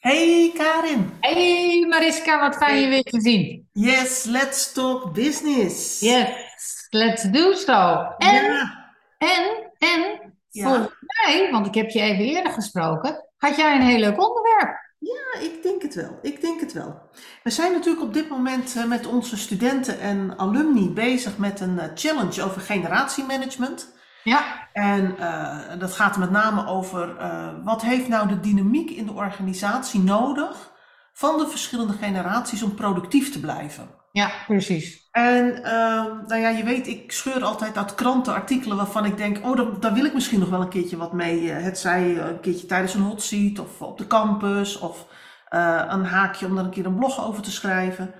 Hey Karin. Hey Mariska, wat fijn je weer te zien. Yes, let's talk business. Yes, let's do so. En, Ja, en, en, ja. volgens mij, want ik heb je even eerder gesproken, had jij een heel leuk onderwerp. Ja, ik denk het wel. Ik denk het wel. We zijn natuurlijk op dit moment eh, met onze studenten en alumni bezig met een eh, challenge over generatiemanagement. Ja, En eh, dat gaat met name over eh, wat heeft nou de dynamiek in de organisatie nodig van de verschillende generaties om productief te blijven. ja, precies. En ehm, nou ja, je weet, ik scheur altijd uit kranten artikelen waarvan ik denk, oh, daar, daar wil ik misschien nog wel een keertje wat mee. eh, Het zij een keertje tijdens een hot seat of op de campus of eh, een haakje om daar een keer een blog over te schrijven.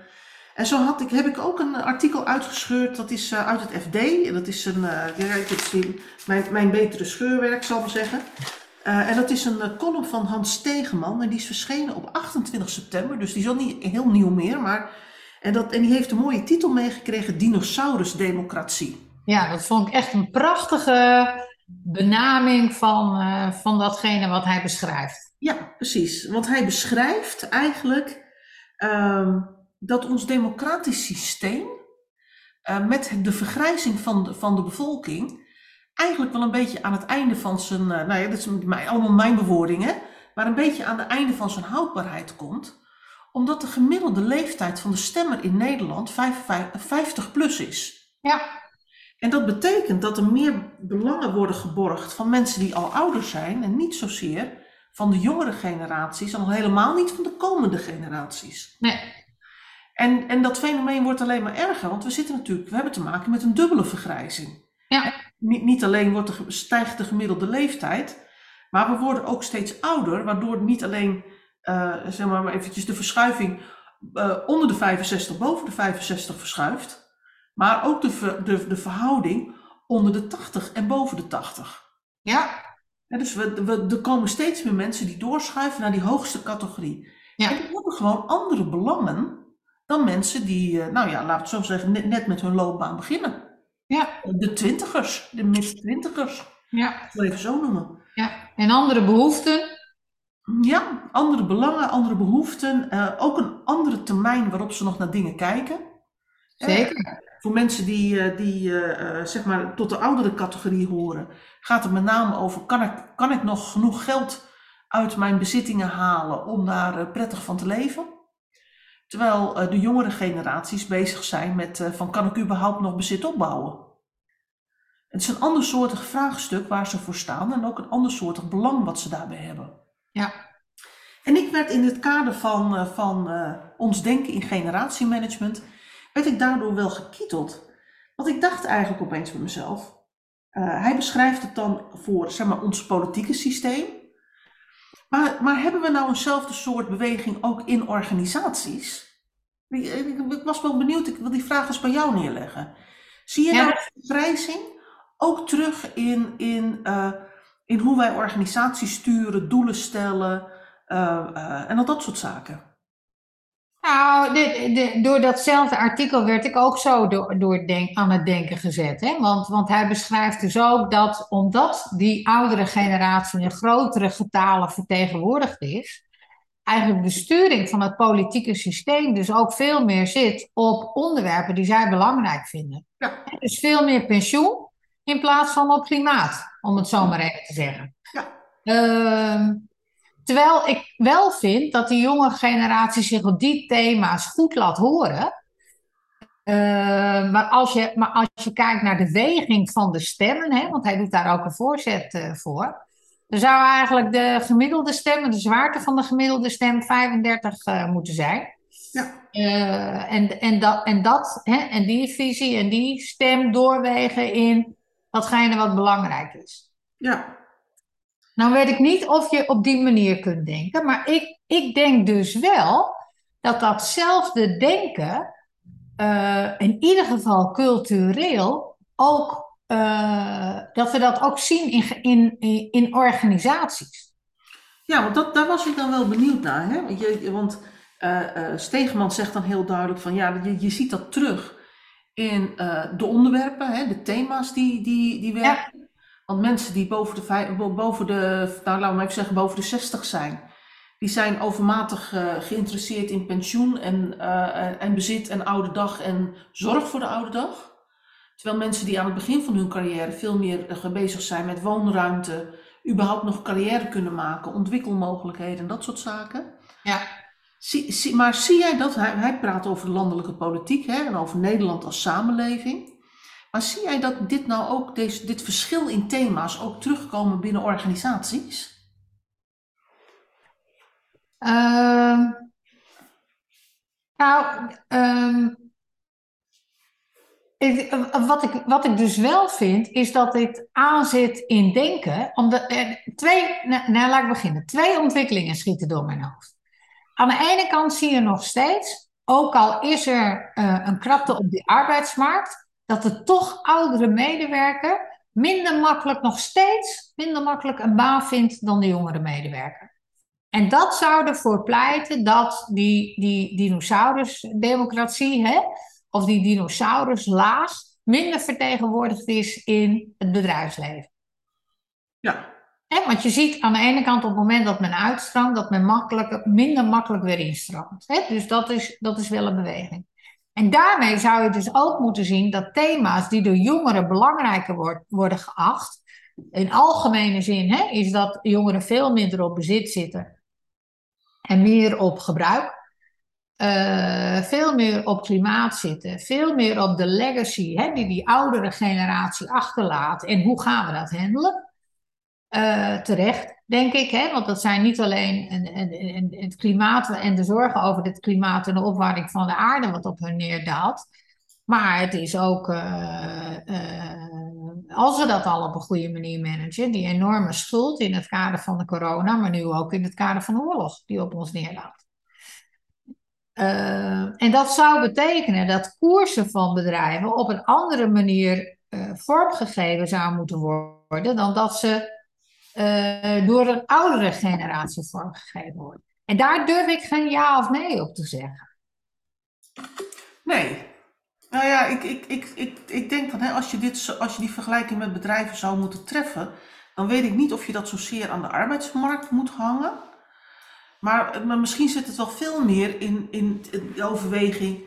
En zo had ik, heb ik ook een artikel uitgescheurd, dat is eh, uit het FD. En dat is een, ja, het mijn, mijn betere scheurwerk, zal ik maar zeggen. Eh, en dat is een column van Hans Stegeman en die is verschenen op 28 september, dus die is al niet heel nieuw meer, maar... En, dat, en die heeft een mooie titel meegekregen, Dinosaurusdemocratie. Ja, dat vond ik echt een prachtige benaming van, van datgene wat hij beschrijft. Ja, precies. Want hij beschrijft eigenlijk ehm, dat ons democratisch systeem eh, met de vergrijzing van de, van de bevolking eigenlijk wel een beetje aan het einde van zijn, eh, nou ja, dat is mijn, allemaal mijn bewoording, hè, maar een beetje aan het einde van zijn houdbaarheid komt, omdat de gemiddelde leeftijd van de stemmer in Nederland 55 50 plus is. Ja, En dat betekent dat er meer belangen worden geborgd van mensen die al ouder zijn en niet zozeer van de jongere generaties en al helemaal niet van de komende generaties. nee, En, en dat fenomeen wordt alleen maar erger, want we zitten natuurlijk, we hebben te maken met een dubbele vergrijzing. ja, Niet, niet alleen wordt de, stijgt de gemiddelde leeftijd, maar we worden ook steeds ouder, waardoor niet alleen eh, zeg maar maar eventjes de verschuiving eh, onder de 65, boven de 65 verschuift, maar ook de, de, de verhouding onder de 80 en boven de 80. ja, Ja, dus we, we, er komen steeds meer mensen die doorschuiven naar die hoogste categorie. ja, En die hebben gewoon andere belangen dan mensen die, eh, nou ja, laten we het zo zeggen, net, net met hun loopbaan beginnen. ja, De twintigers, de mid-twintigers, ja, ik wil even zo noemen. ja. En andere behoeften? Ja, andere belangen, andere behoeften, eh, ook een andere termijn waarop ze nog naar dingen kijken. Zeker. Voor mensen die, eh, die eh, eh, zeg maar tot de oudere categorie horen, gaat het met name over: kan ik, kan ik nog genoeg geld uit mijn bezittingen halen om daar eh, prettig van te leven? Terwijl eh, de jongere generaties bezig zijn met: eh, van, kan ik überhaupt nog bezit opbouwen? Het is een ander soortig vraagstuk waar ze voor staan en ook een ander soortig belang wat ze daarbij hebben. Ja, En ik werd in het kader van, eh, van ons denken in generatiemanagement, werd ik daardoor wel gekieteld. Want ik dacht eigenlijk opeens bij mezelf, hij beschrijft het dan voor zeg maar, ons politieke systeem. Maar, maar hebben we nou eenzelfde soort beweging ook in organisaties? Ik, was wel benieuwd, ik wil die vraag eens bij jou neerleggen. Zie je Ja. nou de vergrijzing ook terug in, in, eh, in hoe wij organisaties sturen, doelen stellen eh, eh, en al dat soort zaken? Nou, de, de- door datzelfde artikel werd ik ook zo door, denk, aan het denken gezet. Hè? Want, want hij beschrijft dus ook dat omdat die oudere generatie in grotere getalen vertegenwoordigd is, eigenlijk de sturing van het politieke systeem dus ook veel meer zit op onderwerpen die zij belangrijk vinden. Ja. Dus veel meer pensioen in plaats van op klimaat, om het zo maar even te zeggen. Ja. Ehm, terwijl ik wel vind dat die jonge generatie zich op die thema's goed laat horen. Ehm, maar, als je, maar als je kijkt naar de weging van de stemmen, hè, want hij doet daar ook een voorzet eh, voor. Dan zou eigenlijk de gemiddelde stem, de zwaarte van de gemiddelde stem 35 eh, moeten zijn. Ja. Eh, en, en, dat, en, dat, hè, en die visie en die stem doorwegen in datgene wat belangrijk is. Ja, Nou weet ik niet of je op die manier kunt denken, maar ik, ik denk dus wel dat datzelfde denken, eh, in ieder geval cultureel, ook, eh, dat we dat ook zien in, in, in, in organisaties. ja want dat, daar was ik dan wel benieuwd naar. Hè? Want, je, want Stegeman zegt dan heel duidelijk van ja, je, je ziet dat terug in de onderwerpen, hè, de thema's die, die, die werken. Want mensen die boven de, boven de, nou laten we maar even zeggen, boven de 60 zijn, die zijn overmatig uh, geïnteresseerd in pensioen en, uh, en bezit en oude dag en zorg voor de oude dag. Terwijl mensen die aan het begin van hun carrière veel meer bezig zijn met woonruimte, überhaupt nog carrière kunnen maken, ontwikkelmogelijkheden en dat soort zaken. Ja. Zie, zie, maar zie jij dat, hij, hij praat over de landelijke politiek hè, en over Nederland als samenleving. Maar zie jij dat dit nou ook, deze, dit verschil in thema's ook terugkomen binnen organisaties? Uh, nou, ik, wat, ik, wat ik dus wel vind, is dat dit aanzet in denken. Omdat, twee, nou, nou, laat ik beginnen. Twee ontwikkelingen schieten door mijn hoofd. Aan de ene kant zie je nog steeds, ook al is er uh, een krapte op die arbeidsmarkt, dat de toch oudere medewerker minder makkelijk, nog steeds minder makkelijk een baan vindt dan de jongere medewerker. En dat zou ervoor pleiten dat die, die dinosaurusdemocratie, hè, of die dinosauruslaag, minder vertegenwoordigd is in het bedrijfsleven. Ja. Hè, want je ziet aan de ene kant op het moment dat men uitstroomt, dat men makkelijk, minder makkelijk weer instroomt. Hè? Dus dat is, dat is wel een beweging. En daarmee zou je dus ook moeten zien dat thema's die door jongeren belangrijker worden geacht, in algemene zin hè, is dat jongeren veel minder op bezit zitten en meer op gebruik. Uh, veel meer op klimaat zitten, veel meer op de legacy hè, die die oudere generatie achterlaat en hoe gaan we dat handelen. Uh, terecht, denk ik, hè? want dat zijn niet alleen een, een, een, het klimaat en de zorgen over het klimaat en de opwarming van de aarde wat op hun neerdaalt, maar het is ook, uh, als we dat al op een goede manier managen, die enorme schuld in het kader van de corona, maar nu ook in het kader van de oorlog die op ons neerdaalt. Uh, en dat zou betekenen dat koersen van bedrijven op een andere manier vormgegeven zouden moeten worden dan dat ze uh, door een oudere generatie vormgegeven worden. En daar durf ik geen ja of nee op te zeggen. Nee, nou ja, ik, ik, ik, ik, ik denk van hè, als, je dit, als je die vergelijking met bedrijven zou moeten treffen, dan weet ik niet of je dat zozeer aan de arbeidsmarkt moet hangen. Maar, maar misschien zit het wel veel meer in, in de overweging.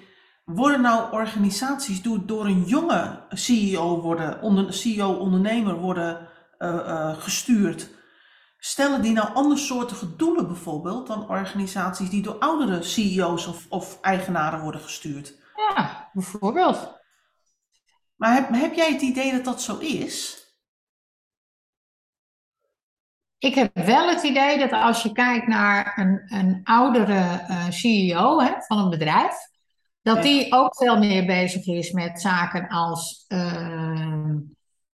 Worden nou organisaties door, door een jonge CEO worden, onder, CEO-ondernemer worden uh, uh, gestuurd? Stellen die nou andersoortige doelen bijvoorbeeld dan organisaties die door oudere CEO's of, of eigenaren worden gestuurd? Ja, bijvoorbeeld. Maar heb, heb jij het idee dat dat zo is? Ik heb wel het idee dat als je kijkt naar een, een oudere uh, CEO hè, van een bedrijf, dat die ook veel meer bezig is met zaken als uh,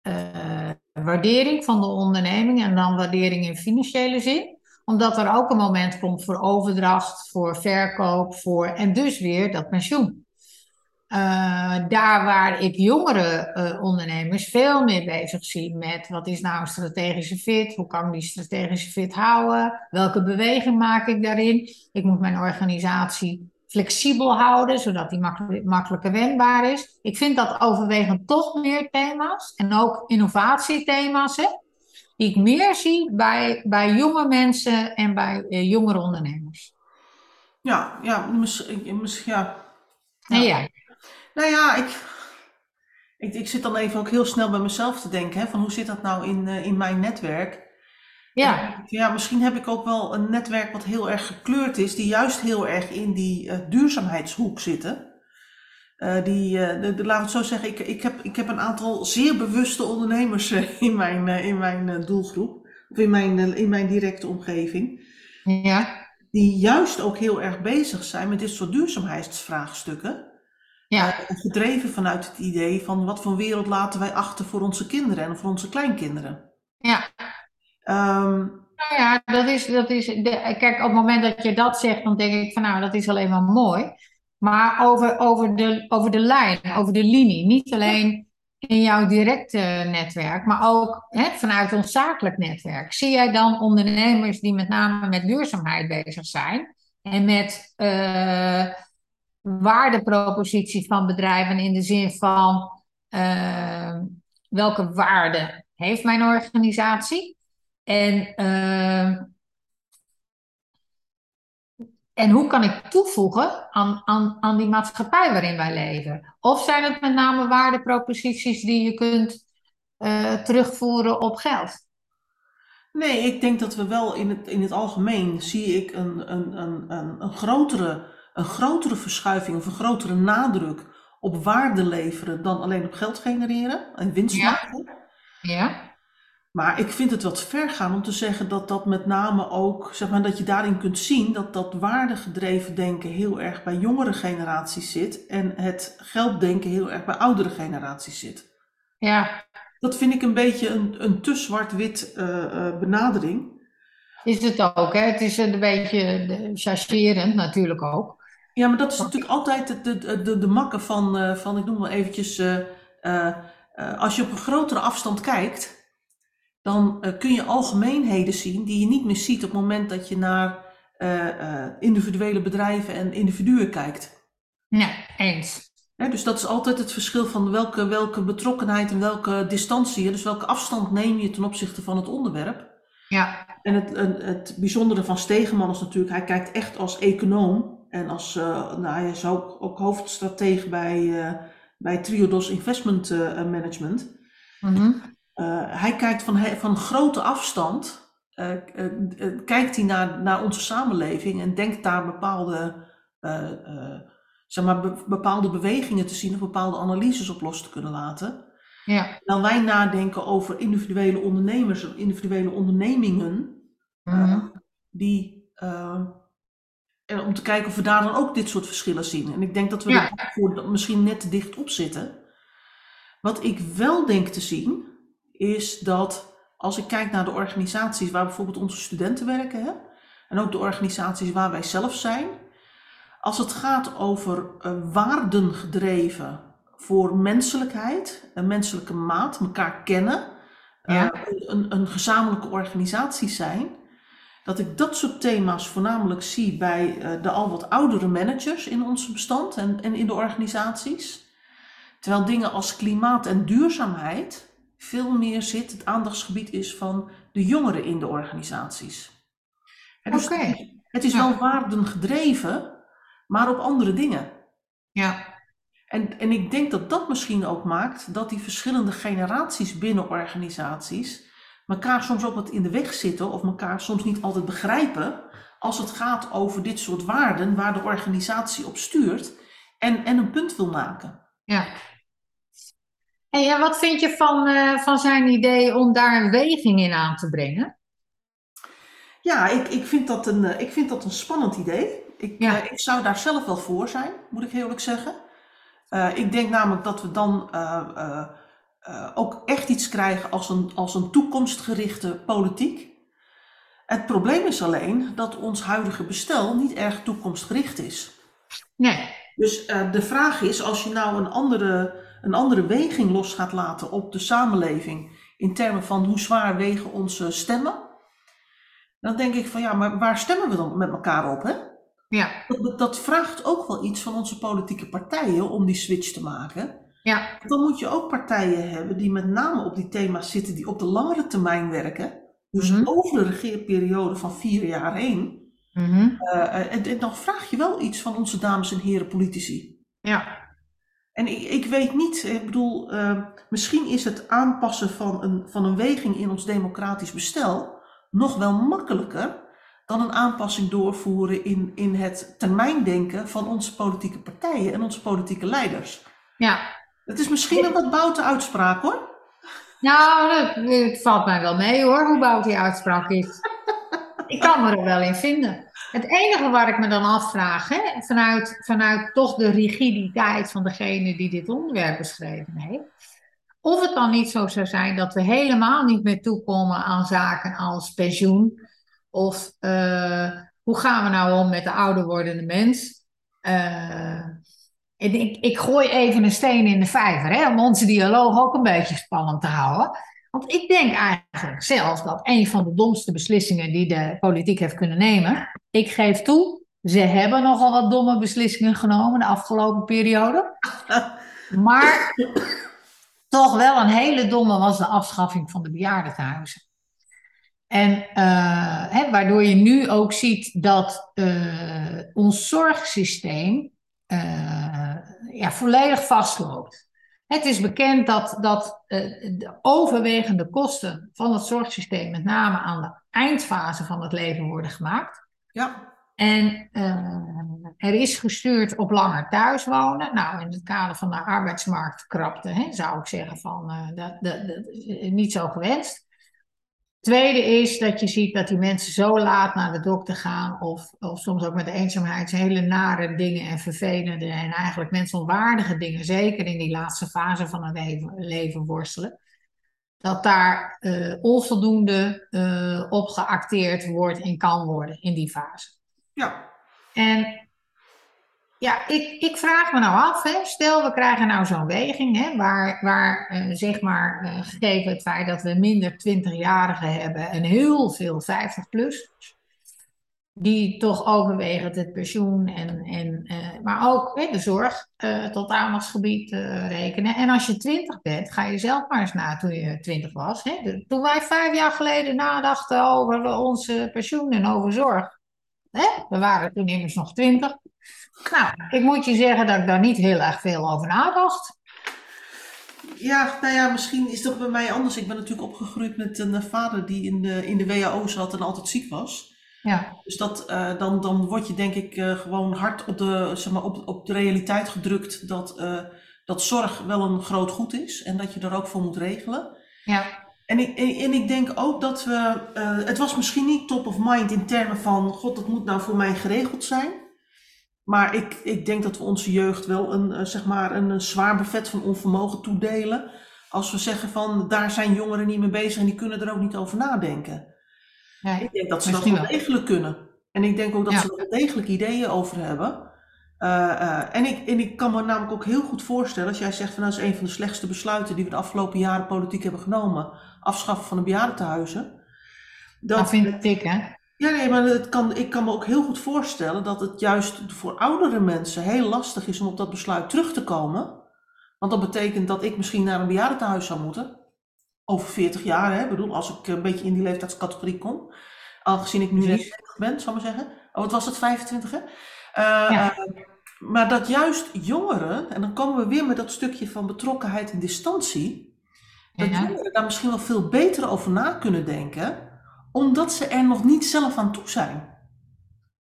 uh, waardering van de onderneming en dan waardering in financiële zin omdat er ook een moment komt voor overdracht, voor verkoop, voor en dus weer dat pensioen. Uh, daar waar ik jongere uh, ondernemers veel meer bezig zie met wat is nou een strategische fit, hoe kan ik die strategische fit houden, welke beweging maak ik daarin. Ik moet mijn organisatie flexibel houden, zodat die makkelijk, makkelijker wendbaar is. Ik vind dat overwegend toch meer thema's en ook innovatiethema's, hè, die ik meer zie bij, bij jonge mensen en bij uh, jongere ondernemers. Ja, ja, misschien, ja. ja. ja. Nou ja, ik, ik, ik zit dan even ook heel snel bij mezelf te denken, hè, van hoe zit dat nou in, uh, in mijn netwerk? Ja. ja, misschien heb ik ook wel een netwerk wat heel erg gekleurd is, die juist heel erg in die uh, duurzaamheidshoek zitten. Uh, die, de, de, laat ik het zo zeggen, ik, ik, heb, ik heb een aantal zeer bewuste ondernemers in mijn, in mijn doelgroep, of in mijn, in mijn directe omgeving. Ja. Die juist ook heel erg bezig zijn met dit soort duurzaamheidsvraagstukken. Ja. Gedreven vanuit het idee van wat voor wereld laten wij achter voor onze kinderen en voor onze kleinkinderen. Ja. Um, nou ja, dat is, dat is kijk, op het moment dat je dat zegt, dan denk ik van nou, dat is alleen maar mooi. Maar over, over, de, over de lijn, over de linie, niet alleen in jouw directe netwerk, maar ook hè, vanuit ons zakelijk netwerk. Zie jij dan ondernemers die met name met duurzaamheid bezig zijn en met uh, waardepropositie van bedrijven in de zin van uh, welke waarde heeft mijn organisatie? En uh, en hoe kan ik toevoegen aan, aan, aan die maatschappij waarin wij leven? Of zijn het met name waardeproposities die je kunt uh, terugvoeren op geld? Nee, ik denk dat we wel in het, in het algemeen zie ik een, een, een, een, een grotere, een grotere verschuiving of een grotere nadruk op waarde leveren dan alleen op geld genereren en winst maken. Ja. ja. Maar ik vind het wat ver gaan om te zeggen dat dat met name ook, zeg maar, dat je daarin kunt zien dat dat waardegedreven denken heel erg bij jongere generaties zit en het gelddenken heel erg bij oudere generaties zit. Ja. Dat vind ik een beetje een, een te zwart-wit uh, benadering. Is het ook, hè? Het is een beetje chasserend natuurlijk ook. Ja, maar dat is natuurlijk altijd de, de, de, de makke van, van, ik noem maar eventjes, als je op een grotere afstand kijkt, dan uh, kun je algemeenheden zien die je niet meer ziet op het moment dat je naar uh, uh, individuele bedrijven en individuen kijkt. Ja, eens. dus dat is altijd het verschil van welke, welke betrokkenheid en welke distantie, dus welke afstand neem je ten opzichte van het onderwerp. Ja. En het, het, het bijzondere van Stegeman is natuurlijk, hij kijkt echt als econoom en als, nou, hij is ook, ook hoofdstratege bij, bij Triodos Investment Management. Mm uh, hij kijkt van, van grote afstand, uh, uh, kijkt hij naar, naar onze samenleving en denkt daar bepaalde, zeg maar, be bepaalde bewegingen te zien of bepaalde analyses op los te kunnen laten. Ja. Dan wij nadenken over individuele ondernemers of individuele ondernemingen, mm die, en om te kijken of we daar dan ook dit soort verschillen zien. En ik denk dat we ja. er misschien net te dicht op zitten. Wat ik wel denk te zien, is dat als ik kijk naar de organisaties waar bijvoorbeeld onze studenten werken, hè, en ook de organisaties waar wij zelf zijn, als het gaat over uh, waarden gedreven voor menselijkheid, een menselijke maat, elkaar kennen, ja. uh, een, een, gezamenlijke organisatie zijn, dat ik dat soort thema's voornamelijk zie bij uh, de al wat oudere managers in ons bestand en, en in de organisaties. Terwijl dingen als klimaat en duurzaamheid, veel meer zit, het aandachtsgebied is van de jongeren in de organisaties. dus okay. Het is ja. wel waardengedreven, maar op andere dingen. Ja. En, en ik denk dat dat misschien ook maakt dat die verschillende generaties binnen organisaties elkaar soms ook wat in de weg zitten of elkaar soms niet altijd begrijpen als het gaat over dit soort waarden waar de organisatie op stuurt en, en een punt wil maken. Ja, Hey, en wat vind je van, uh, van zijn idee om daar een weging in aan te brengen? Ja, ik, ik, vind, dat een, ik vind dat een spannend idee. Ik, Ja. uh, ik zou daar zelf wel voor zijn, moet ik heel eerlijk zeggen. Ik denk namelijk dat we dan ook echt iets krijgen als een, als een toekomstgerichte politiek. Het probleem is alleen dat ons huidige bestel niet erg toekomstgericht is. Nee. Dus de vraag is, als je nou een andere een andere weging los gaat laten op de samenleving in termen van hoe zwaar wegen onze stemmen, dan denk ik van ja, maar waar stemmen we dan met elkaar op? Hè? Ja. Dat, dat vraagt ook wel iets van onze politieke partijen om die switch te maken. Ja. Dan moet je ook partijen hebben die met name op die thema's zitten, die op de langere termijn werken. Dus Mhm. over de regeerperiode van vier jaar heen. Uh, en, en dan vraag je wel iets van onze dames en heren politici. Ja. En ik, ik weet niet, ik bedoel, uh, misschien is het aanpassen van een, van een weging in ons democratisch bestel nog wel makkelijker dan een aanpassing doorvoeren in, in het termijndenken van onze politieke partijen en onze politieke leiders. Ja. Het is misschien een wat boute uitspraak hoor. Nou, dat, het valt mij wel mee hoor, hoe bout die uitspraak is. ik kan me er wel in vinden. Het enige waar ik me dan afvraag, hè, vanuit, vanuit toch de rigiditeit van degene die dit onderwerp beschreven heeft, of het dan niet zo zou zijn dat we helemaal niet meer toekomen aan zaken als pensioen, of uh, hoe gaan we nou om met de ouder wordende mens. Uh, ik, ik gooi even een steen in de vijver, hè, om onze dialoog ook een beetje spannend te houden. Want ik denk eigenlijk zelf dat een van de domste beslissingen die de politiek heeft kunnen nemen. Ik geef toe, ze hebben nogal wat domme beslissingen genomen de afgelopen periode. Maar toch wel een hele domme was de afschaffing van de bejaardentehuizen. En hè, waardoor je nu ook ziet dat ons zorgsysteem ja, volledig vastloopt. Het is bekend dat, dat de overwegende kosten van het zorgsysteem, met name aan de eindfase van het leven, worden gemaakt. Ja. En uh, er is gestuurd op langer thuis wonen. Nou, in het kader van de arbeidsmarktkrapte hè, zou ik zeggen van uh, dat, dat, niet zo gewenst. Tweede is dat je ziet dat die mensen zo laat naar de dokter gaan, of, of soms ook met de eenzaamheid, hele nare dingen en vervelende en eigenlijk mensonwaardige dingen, zeker in die laatste fase van het leven, leven worstelen dat daar uh, onvoldoende uh, op geacteerd wordt en kan worden in die fase. Ja. En ja, ik, ik vraag me nou af, hè, stel we krijgen nou zo'n weging, hè, waar, waar uh, zeg maar, gegeven het feit dat we minder 20-jarigen hebben en heel veel 50-plus, die toch overwegend het pensioen en, en uh, maar ook hè, de zorg tot aandachtsgebied rekenen. En als je twintig bent, ga je zelf maar eens na toen je twintig was. Hè? toen wij vijf jaar geleden nadachten over onze pensioen en over zorg. Hè? We waren toen immers nog twintig. Nou, ik moet je zeggen dat ik daar niet heel erg veel over nadacht. Ja, nou ja, misschien is dat bij mij anders. Ik ben natuurlijk opgegroeid met een vader die in de, in de WHO zat en altijd ziek was. Ja. Dus dat, uh, dan, dan word je denk ik uh, gewoon hard op de, zeg maar, op, op de realiteit gedrukt dat, uh, dat zorg wel een groot goed is en dat je er ook voor moet regelen. Ja. En ik, en ik denk ook dat we, het was misschien niet top of mind in termen van, god, dat moet nou voor mij geregeld zijn. Maar ik, ik denk dat we onze jeugd wel een, zeg maar een, een zwaar buffet van onvermogen toedelen. Als we zeggen van, daar zijn jongeren niet mee bezig en die kunnen er ook niet over nadenken. Nee, ik denk dat ze dat wel degelijk kunnen. En ik denk ook dat Ja. ze er wel degelijk ideeën over hebben. Eh, eh, en, ik, en ik kan me namelijk ook heel goed voorstellen, als jij zegt van nou, dat is een van de slechtste besluiten die we de afgelopen jaren politiek hebben genomen, afschaffen van de bejaardentehuizen. Dat vind ik, hè? Ja, nee, maar het kan, ik kan me ook heel goed voorstellen dat het juist voor oudere mensen heel lastig is om op dat besluit terug te komen. Want dat betekent dat ik misschien naar een bejaardentehuis zou moeten. Over 40 jaar, hè? Ik bedoel, als ik een beetje in die leeftijdscategorie kom. Aangezien ik nu net Precies. 30 ben, zal ik maar zeggen. Oh, wat was het, 25 hè? Eh, Ja. eh, maar dat juist jongeren, en dan komen we weer met dat stukje van betrokkenheid en distantie. Dat Ja. jongeren daar misschien wel veel beter over na kunnen denken, omdat ze er nog niet zelf aan toe zijn.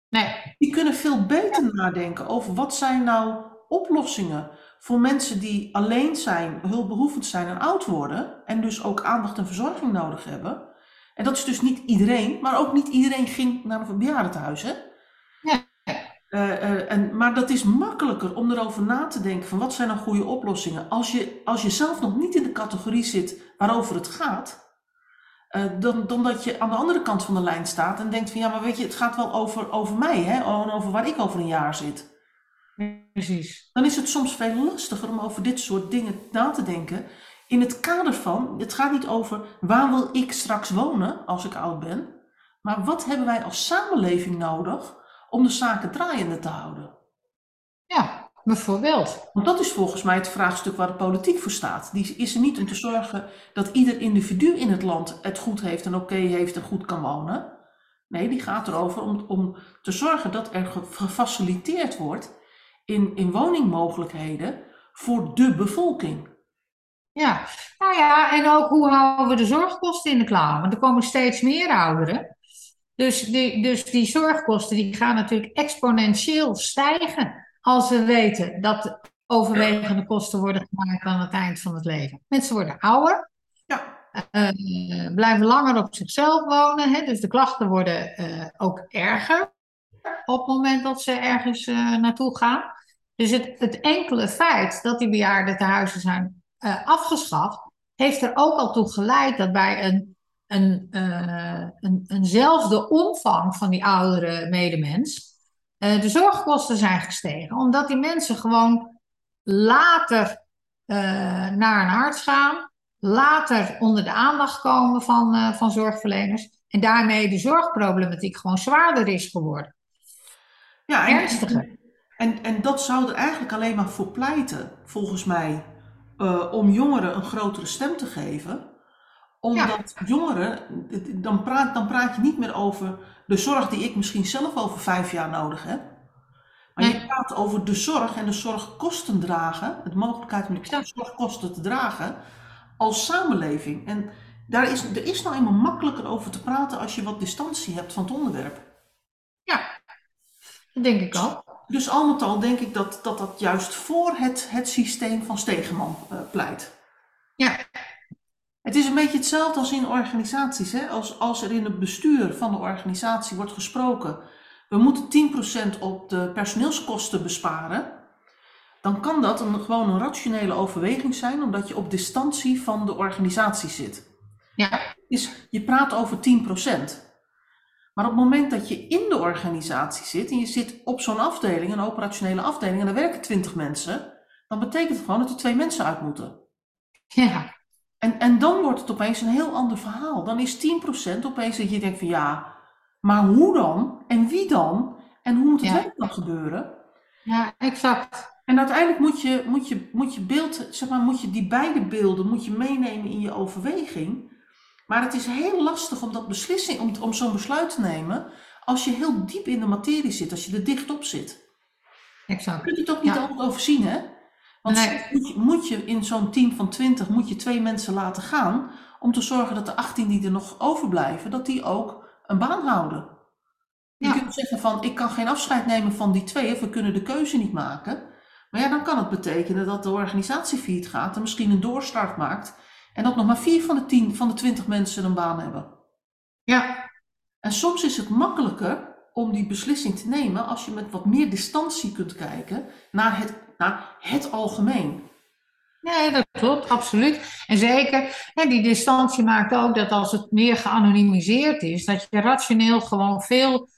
Nee, Die kunnen veel beter nadenken over wat zijn nou oplossingen voor mensen die alleen zijn, hulpbehoevend zijn en oud worden. En dus ook aandacht en verzorging nodig hebben. En dat is dus niet iedereen, maar ook niet iedereen ging naar een bejaardentehuis. Hè? Eh, eh, en, maar dat is makkelijker om erover na te denken van wat zijn nou goede oplossingen. Als je, als je zelf nog niet in de categorie zit waarover het gaat, eh, dan, dan dat je aan de andere kant van de lijn staat en denkt van ja, maar weet je, het gaat wel over, over mij, hè? Over waar ik over een jaar zit. precies. Dan is het soms veel lastiger om over dit soort dingen na te denken. In het kader van, het gaat niet over waar wil ik straks wonen als ik oud ben, maar wat hebben wij als samenleving nodig om de zaken draaiende te houden? Ja, bijvoorbeeld. Want dat is volgens mij het vraagstuk waar de politiek voor staat. Die is er niet om te zorgen dat ieder individu in het land het goed heeft en oké heeft en goed kan wonen. Nee, die gaat erover om, om te zorgen dat er ge- gefaciliteerd wordt in, in woningmogelijkheden voor de bevolking. Ja, nou ja, en ook hoe houden we de zorgkosten in de? Want er komen steeds meer ouderen. Dus die, dus die zorgkosten die gaan natuurlijk exponentieel stijgen als we weten dat de overwegende kosten worden gemaakt aan het eind van het leven. Mensen worden ouder, Ja, eh, blijven langer op zichzelf wonen, hè, dus de klachten worden eh, ook erger op het moment dat ze ergens eh, naartoe gaan. Dus het, het enkele feit dat die bejaardentehuizen zijn eh, afgeschaft, heeft er ook al toe geleid dat bij een, een, eh, een, eenzelfde omvang van die oudere medemens eh, de zorgkosten zijn gestegen. Omdat die mensen gewoon later eh, naar een arts gaan, later onder de aandacht komen van, van zorgverleners en daarmee de zorgproblematiek gewoon zwaarder is geworden. ja en, Ernstiger. en, en dat zou er eigenlijk alleen maar voor pleiten, volgens mij, om jongeren een grotere stem te geven. Omdat jongeren, dan praat, dan praat je niet meer over de zorg die ik misschien zelf over vijf jaar nodig heb. Maar je praat over de zorg en de zorgkosten dragen, de mogelijkheid om de zorgkosten te dragen als samenleving. En daar is, er is nou eenmaal makkelijker over te praten als je wat distantie hebt van het onderwerp. Ja, dat denk ik ook. Dus al met al denk ik dat dat, dat juist voor het, het systeem van Stegeman eh, pleit. Ja, Het is een beetje hetzelfde als in organisaties. Hè? Als, als er in het bestuur van de organisatie wordt gesproken, we moeten 10% op de personeelskosten besparen, dan kan dat een, gewoon een rationele overweging zijn, omdat je op distantie van de organisatie zit. ja, Dus je praat over 10%. Maar op het moment dat je in de organisatie zit en je zit op zo'n afdeling, een operationele afdeling, en er werken 20 mensen, dan betekent het gewoon dat er twee mensen uit moeten. ja, En, en dan wordt het opeens een heel ander verhaal. Dan is 10% opeens dat je denkt van ja, maar hoe dan? En wie dan? En hoe moet het Ja. dan gebeuren? ja, exact. En uiteindelijk moet je, moet je, moet je beeld, zeg maar, moet je die beide beelden moet je meenemen in je overweging. Maar het is heel lastig om, dat beslissing, om, om zo'n besluit te nemen als je heel diep in de materie zit, als je er dicht op zit. Je exact. kunt het ook niet Ja. altijd overzien, hè? Want Nee. moet, je, moet je in zo'n team van 20 moet je twee mensen laten gaan om te zorgen dat de 18 die er nog overblijven, dat die ook een baan houden. Je kunt zeggen van ik kan geen afscheid nemen van die twee of we kunnen de keuze niet maken. Maar ja, dan kan het betekenen dat de organisatie failliet gaat en misschien een doorstart maakt en dat nog maar vier van de tien van de 20 mensen een baan hebben. Ja, En soms is het makkelijker om die beslissing te nemen als je met wat meer distantie kunt kijken naar het, naar het algemeen. nee, dat klopt, absoluut. En zeker, hè, die distantie maakt ook dat als het meer geanonimiseerd is, dat je rationeel gewoon veel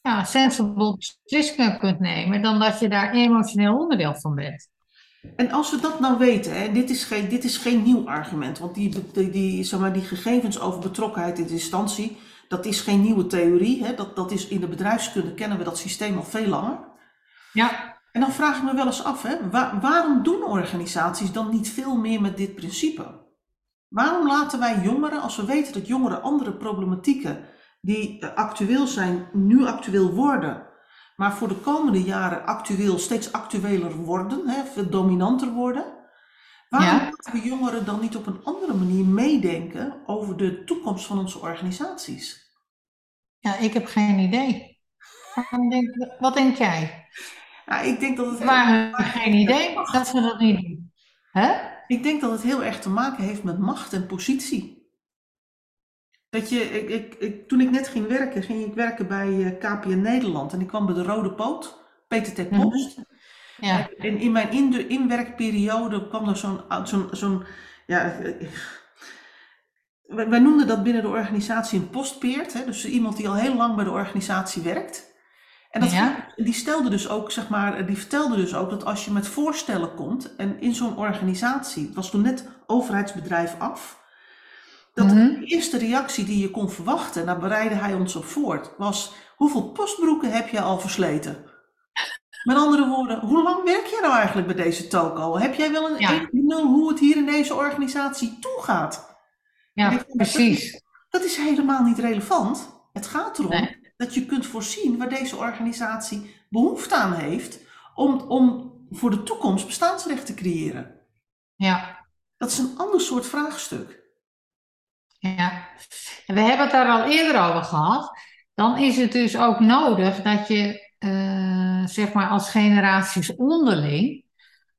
ja, sensible beslissingen kunt nemen dan dat je daar emotioneel onderdeel van bent. En als we dat nou weten, hè, dit, is geen, dit is geen nieuw argument, want die, die, die, zeg maar, die gegevens over betrokkenheid in distantie, dat is geen nieuwe theorie. Hè, dat, dat is, in de bedrijfskunde kennen we dat systeem al veel langer. Ja, En dan vraag ik me wel eens af, hè, waar- waarom doen organisaties dan niet veel meer met dit principe? Waarom laten wij jongeren, als we weten dat jongeren andere problematieken die eh, actueel zijn, nu actueel worden, maar voor de komende jaren actueel, steeds actueler worden, hè, veel dominanter worden, waarom Ja. laten we jongeren dan niet op een andere manier meedenken over de toekomst van onze organisaties? ja, ik heb geen idee. Wat denk jij? Ja, ik denk dat het Maar geen idee dat ze dat niet doen. Hè? Ik denk dat het heel erg te maken heeft met macht en positie. Dat je, ik, ik, ik, toen ik net ging werken, ging ik werken bij eh, KPN Nederland en ik kwam bij de Rode Poot, PTT Mhm. Post. Ja, En in mijn in inwerkperiode kwam er zo'n, zo'n, zo'n ja, eh, wij, wij noemden dat binnen de organisatie een postpeert, hè, dus iemand die al heel lang bij de organisatie werkt. En dat, Ja. die stelde dus ook, zeg maar, die vertelde dus ook dat als je met voorstellen komt en in zo'n organisatie, het was toen net overheidsbedrijf af, dat Mhm. de eerste reactie die je kon verwachten, en daar bereidde hij ons op voort, was hoeveel postbroeken heb je al versleten? Met andere woorden, hoe lang werk jij nou eigenlijk bij deze toko? Heb jij wel een Ja. nul hoe het hier in deze organisatie toegaat? ja, precies. Dat is helemaal niet relevant. Het gaat erom Nee. Dat je kunt voorzien waar deze organisatie behoefte aan heeft om, om voor de toekomst bestaansrecht te creëren. Ja, Dat is een ander soort vraagstuk. ja. En we hebben het daar al eerder over gehad. Dan is het dus ook nodig dat je, eh, zeg maar, als generaties onderling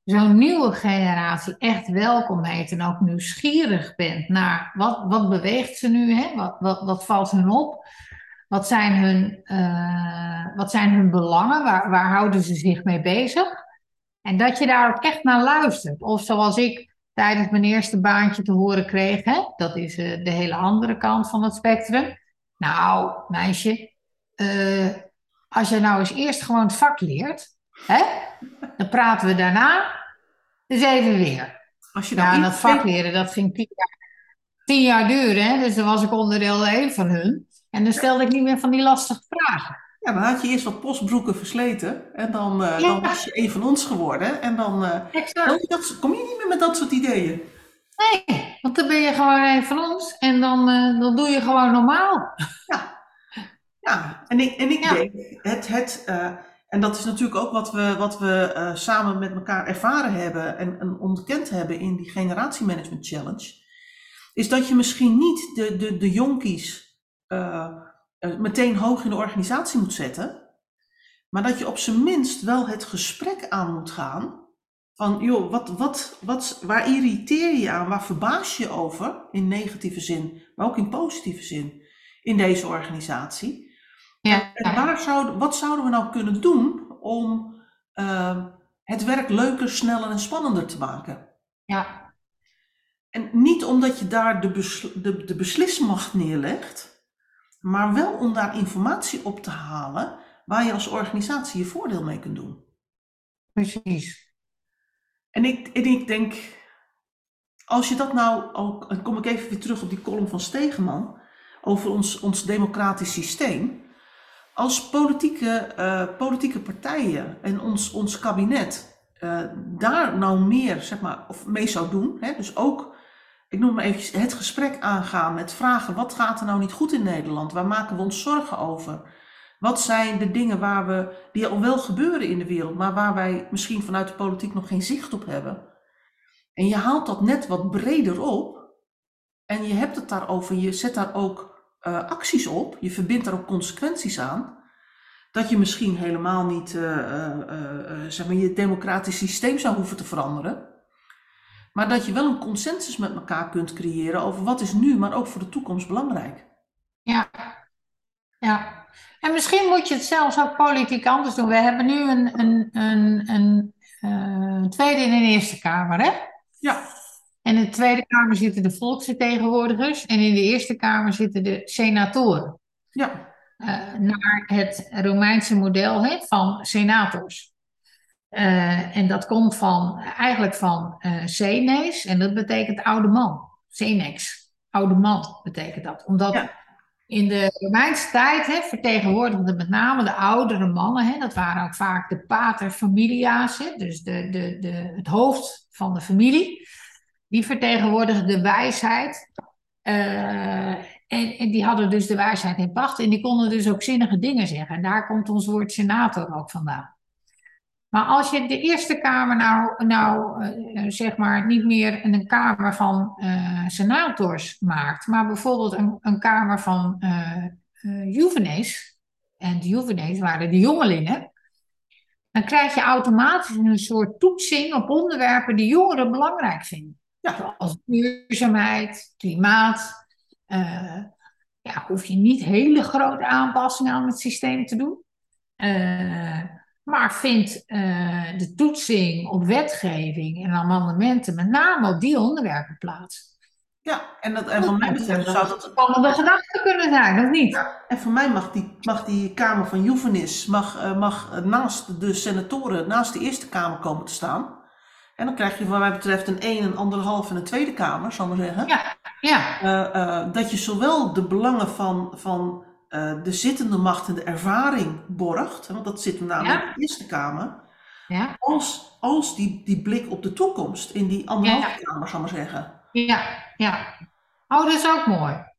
zo'n nieuwe generatie echt welkom heet en ook nieuwsgierig bent naar wat, wat beweegt ze nu, hè? Wat, wat, wat valt hun op? Wat zijn hun, eh, wat zijn hun belangen? Waar, waar houden ze zich mee bezig? En dat je daar ook echt naar luistert. Of zoals ik tijdens mijn eerste baantje te horen kreeg, hè? dat is eh, de hele andere kant van het spectrum. Nou, meisje, eh, als je nou eens eerst gewoon het vak leert, hè? dan praten we daarna eens even weer. Als je nou Ja, dat vak leren, dat ging tien jaar, tien jaar duren. Hè? Dus dan was ik onderdeel één van hun. En dan stelde ik niet meer van die lastige vragen. Ja, dan had je eerst wat postbroeken versleten en dan, eh, Ja. dan was je een van ons geworden. En dan, eh, dan dat, kom je niet meer met dat soort ideeën. Nee, want dan ben je gewoon een van ons en dan, uh, dan doe je gewoon normaal. Ja, ja. en ik, en ik Ja. denk, het, het, eh, en dat is natuurlijk ook wat we, wat we eh, samen met elkaar ervaren hebben en, en ontkend hebben in die generatiemanagement challenge, is dat je misschien niet de, de, de jonkies eh, eh, meteen hoog in de organisatie moet zetten, maar dat je op zijn minst wel het gesprek aan moet gaan van, joh, wat, wat, wat, waar irriteer je aan, waar verbaas je over, in negatieve zin, maar ook in positieve zin, in deze organisatie. Ja. En waar zouden, wat zouden we nou kunnen doen om ehm, het werk leuker, sneller en spannender te maken? Ja. En niet omdat je daar de, besl- de, de beslismacht neerlegt, maar wel om daar informatie op te halen waar je als organisatie je voordeel mee kunt doen. precies. En ik, en ik denk, als je dat nou ook, dan kom ik even weer terug op die column van Stegeman over ons, ons democratisch systeem. Als politieke, eh, politieke partijen en ons, ons kabinet eh, daar nou meer zeg maar, of mee zou doen, hè, dus ook, ik noem maar eventjes, het gesprek aangaan met vragen, wat gaat er nou niet goed in Nederland? Waar maken we ons zorgen over? Wat zijn de dingen waar we, die al wel gebeuren in de wereld, maar waar wij misschien vanuit de politiek nog geen zicht op hebben? En je haalt dat net wat breder op en je hebt het daarover, je zet daar ook eh, acties op, je verbindt daar ook consequenties aan. Dat je misschien helemaal niet eh, zeg maar, je democratisch systeem zou hoeven te veranderen. Maar dat je wel een consensus met elkaar kunt creëren over wat is nu, maar ook voor de toekomst belangrijk. Ja. Ja. En misschien moet je het zelfs ook politiek anders doen. We hebben nu een, een, een, een eh, tweede en een eerste kamer, hè? Ja, En in de Tweede Kamer zitten de volksvertegenwoordigers en in de Eerste Kamer zitten de senatoren. ja, eh, naar het Romeinse model hè, van senators. Eh, en dat komt van, eigenlijk van senes, en dat betekent oude man. Senex, oude man betekent dat. Omdat Ja. in de Romeinse tijd hè, vertegenwoordigden met name de oudere mannen, hè, dat waren ook vaak de pater familia's, hè, dus de, de, de, het hoofd van de familie. Die vertegenwoordigden de wijsheid. eh, en, en die hadden dus de wijsheid in pacht en die konden dus ook zinnige dingen zeggen. En daar komt ons woord senator ook vandaan. Maar als je de Eerste Kamer nou, nou eh, zeg maar niet meer een kamer van eh, senators maakt, maar bijvoorbeeld een, een kamer van eh eh, juvenees, en de juvenees waren de jongelingen, dan krijg je automatisch een soort toetsing op onderwerpen die jongeren belangrijk vinden. Ja. Zoals duurzaamheid, klimaat. eh, ja, hoef je niet hele grote aanpassingen aan het systeem te doen. Eh, maar vindt eh, de toetsing op wetgeving en amendementen met name op die onderwerpen plaats. ja. En, dat, en van mij betreft zou dat spannende gedachten kunnen zijn, of niet? En voor mij mag die, mag die Kamer van Juvenis mag, eh, mag naast de senatoren, naast de Eerste Kamer komen te staan. En dan krijg je wat mij betreft een 1, een anderhalf en een Tweede Kamer, zal ik maar zeggen. Ja, ja, Eh, eh, dat je zowel de belangen van, van eh, de zittende macht en de ervaring borgt, want dat zit namelijk Ja. in de Eerste Kamer, ja, als, als die, die blik op de toekomst in die anderhalve Ja. Kamer, zal ik maar zeggen. ja, ja. Oh, dat is ook mooi.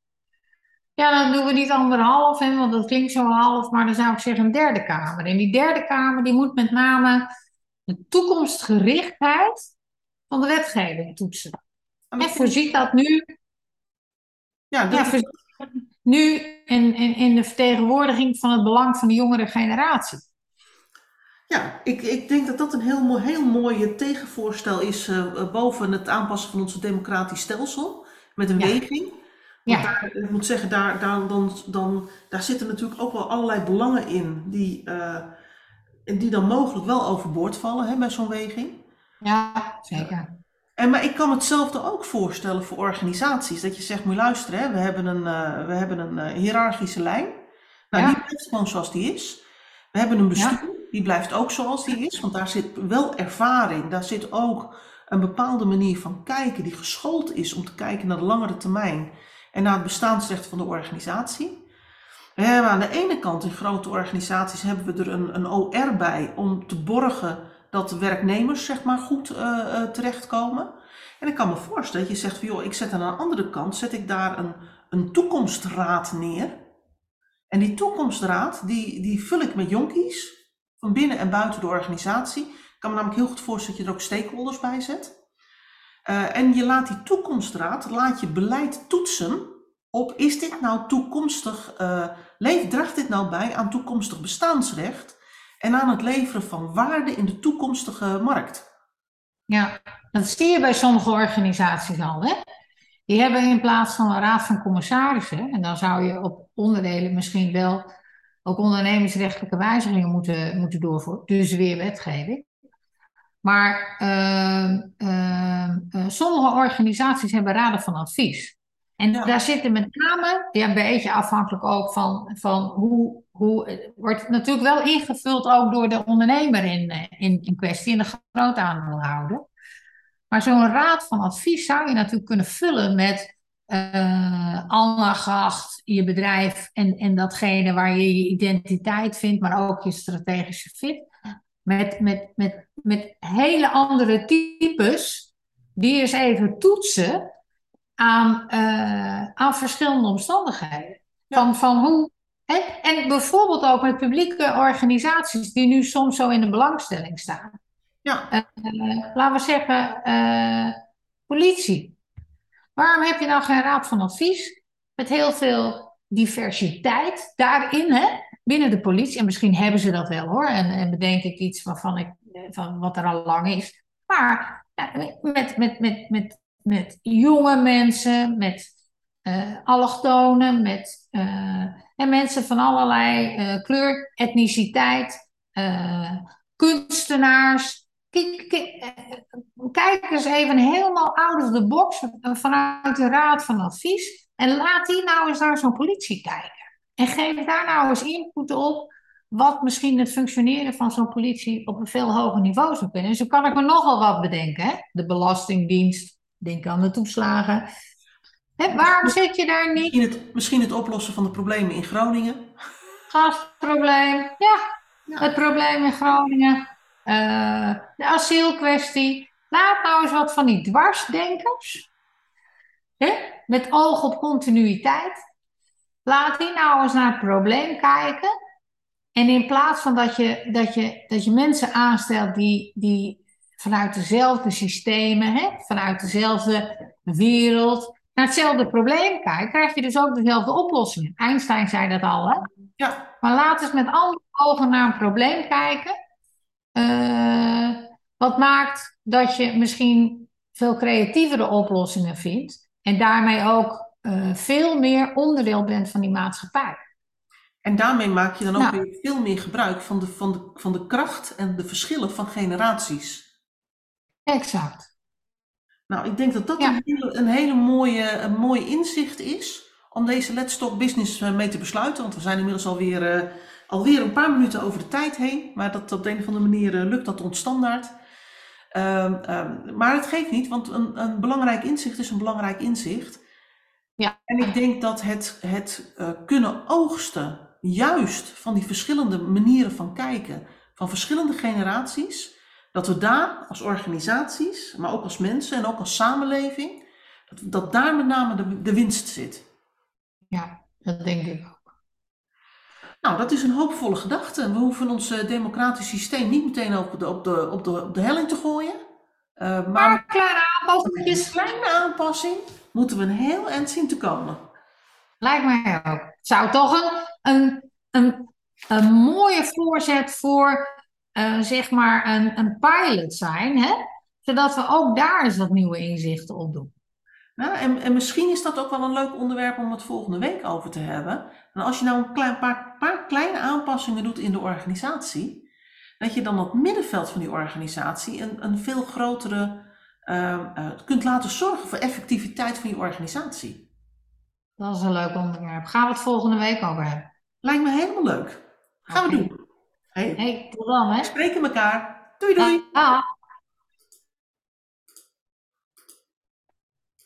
Ja, dan doen we niet anderhalf, hè, want dat klinkt zo half, maar dan zou ik zeggen een derde kamer. En die derde kamer die moet met name de toekomstgerichtheid van de wetgeving toetsen. En voorziet dat nu, ja, dat ja, voorziet nu in, in, in de vertegenwoordiging van het belang van de jongere generatie. Ja, ik, ik denk dat dat een heel mooi, heel mooi tegenvoorstel is eh, boven het aanpassen van ons democratisch stelsel met een Ja. weging. Ja. daar, ik moet zeggen, daar, daar, dan, dan, daar zitten natuurlijk ook wel allerlei belangen in die, eh, die dan mogelijk wel overboord vallen hè, bij zo'n weging. Ja, zeker. En, maar ik kan hetzelfde ook voorstellen voor organisaties. Dat je zegt, moet luisteren, hè, we hebben een, eh, we hebben een eh, hiërarchische lijn. Nou, Ja. die blijft gewoon zoals die is. We hebben een bestuur, die blijft ook zoals die is. Want daar zit wel ervaring, daar zit ook een bepaalde manier van kijken die geschoold is om te kijken naar de langere termijn en naar het bestaansrecht van de organisatie. We hebben aan de ene kant in grote organisaties hebben we er een, een OR bij om te borgen dat werknemers zeg maar goed uh, terechtkomen. En ik kan me voorstellen dat je zegt van joh, ik zet aan de andere kant, zet ik daar een, een toekomstraad neer. En die toekomstraad, die, die vul ik met jonkies, van binnen en buiten de organisatie. Ik kan me namelijk heel goed voorstellen dat je er ook stakeholders bij zet. Uh, en je laat die toekomstraad, laat je beleid toetsen op, is dit nou toekomstig, leeft, draagt dit nou bij aan toekomstig bestaansrecht en aan het leveren van waarde in de toekomstige markt? Ja, dat zie je bij sommige organisaties al. Hè? Die hebben in plaats van een raad van commissarissen, en dan zou je op onderdelen misschien wel ook ondernemingsrechtelijke wijzigingen moeten, moeten doorvoeren, dus weer wetgeving. Maar uh, uh, sommige organisaties hebben raden van advies. En daar zitten met name, ja, een beetje afhankelijk ook van, van hoe, hoe, wordt natuurlijk wel ingevuld ook door de ondernemer in, eh, in, in kwestie en de groot aandeelhouder. Maar zo'n raad van advies zou je natuurlijk kunnen vullen met uh, aandacht, je bedrijf en, en datgene waar je je identiteit vindt, maar ook je strategische fit. Met, met, met, met hele andere types die eens even toetsen aan, uh, aan verschillende omstandigheden. Van, van hoe, en, en bijvoorbeeld ook met publieke organisaties die nu soms zo in de belangstelling staan. Ja. Uh, laten we zeggen, uh, politie. Waarom heb je nou geen raad van advies met heel veel diversiteit daarin, hè? binnen de politie? En misschien hebben ze dat wel hoor, en, en bedenk ik iets waarvan ik, van wat er al lang is. Maar met, met, met, met met jonge mensen, met uh, allochtonen, met en mensen van allerlei uh, kleur, etniciteit, kunstenaars. Kijk, eens even helemaal out of the box vanuit de Raad van Advies. En laat die nou eens naar zo'n politie kijken. En geef daar nou eens input op wat misschien het functioneren van zo'n politie op een veel hoger niveau zou kunnen. En zo kan ik me nogal wat bedenken. Hè? De Belastingdienst, Denk aan de toeslagen. Waarom zit je daar niet? Misschien het, misschien het oplossen van de problemen in Groningen. Gasprobleem, ja. Het probleem in Groningen. Uh, de asielkwestie. Laat nou eens wat van die dwarsdenkers. Hè? Met oog op continuïteit. Laat die nou eens naar het probleem kijken. En in plaats van dat je, dat je, dat je mensen aanstelt die, die vanuit dezelfde systemen, hè, vanuit dezelfde wereld, naar hetzelfde probleem kijkt, krijg je dus ook dezelfde oplossingen. Einstein zei dat al, hè? Ja. Maar laat eens met andere ogen naar een probleem kijken. Uh, wat maakt dat je misschien veel creatievere oplossingen vindt en daarmee ook uh, veel meer onderdeel bent van die maatschappij. En daarmee maak je dan ook nou. weer veel meer gebruik van de, van, de, van de kracht en de verschillen van generaties. Exact. Nou, ik denk dat dat een, hele, een hele mooie, een mooi inzicht is om deze Let's Talk Business eh, mee te besluiten. Want we zijn inmiddels alweer, uh, alweer een paar minuten over de tijd heen. Maar dat, op de een of andere manier uh, lukt dat ons standaard. Uh, maar het geeft niet, want een, een belangrijk inzicht is een belangrijk inzicht. Ja. En ik denk dat het, het kunnen oogsten, juist van die verschillende manieren van kijken, van verschillende generaties, dat we daar als organisaties, maar ook als mensen en ook als samenleving, dat, dat daar met name de, de winst zit. Ja, dat denk ik ook. Nou, dat is een hoopvolle gedachte. We hoeven ons uh, democratisch systeem niet meteen op de, op de, op de, op de helling te gooien. Uh, maar kleine aanpassingen. Een kleine aanpassing moeten we een heel eind zien te komen. Lijkt mij ook. Het zou toch een, een, een, een mooie voorzet voor uh, zeg maar een, een pilot zijn, hè? zodat we ook daar eens wat nieuwe inzichten op doen. Nou, en, en misschien is dat ook wel een leuk onderwerp om het volgende week over te hebben. En als je nou een klein, paar, paar kleine aanpassingen doet in de organisatie, dat je dan op het middenveld van die organisatie een, een veel grotere uh, uh, kunt laten zorgen voor effectiviteit van je organisatie. Dat is een leuk onderwerp. Gaan we het volgende week over hebben? Lijkt me helemaal leuk. Gaan we doen. Hey, hey tot dan hè. We spreken elkaar. Doei doei. Ah.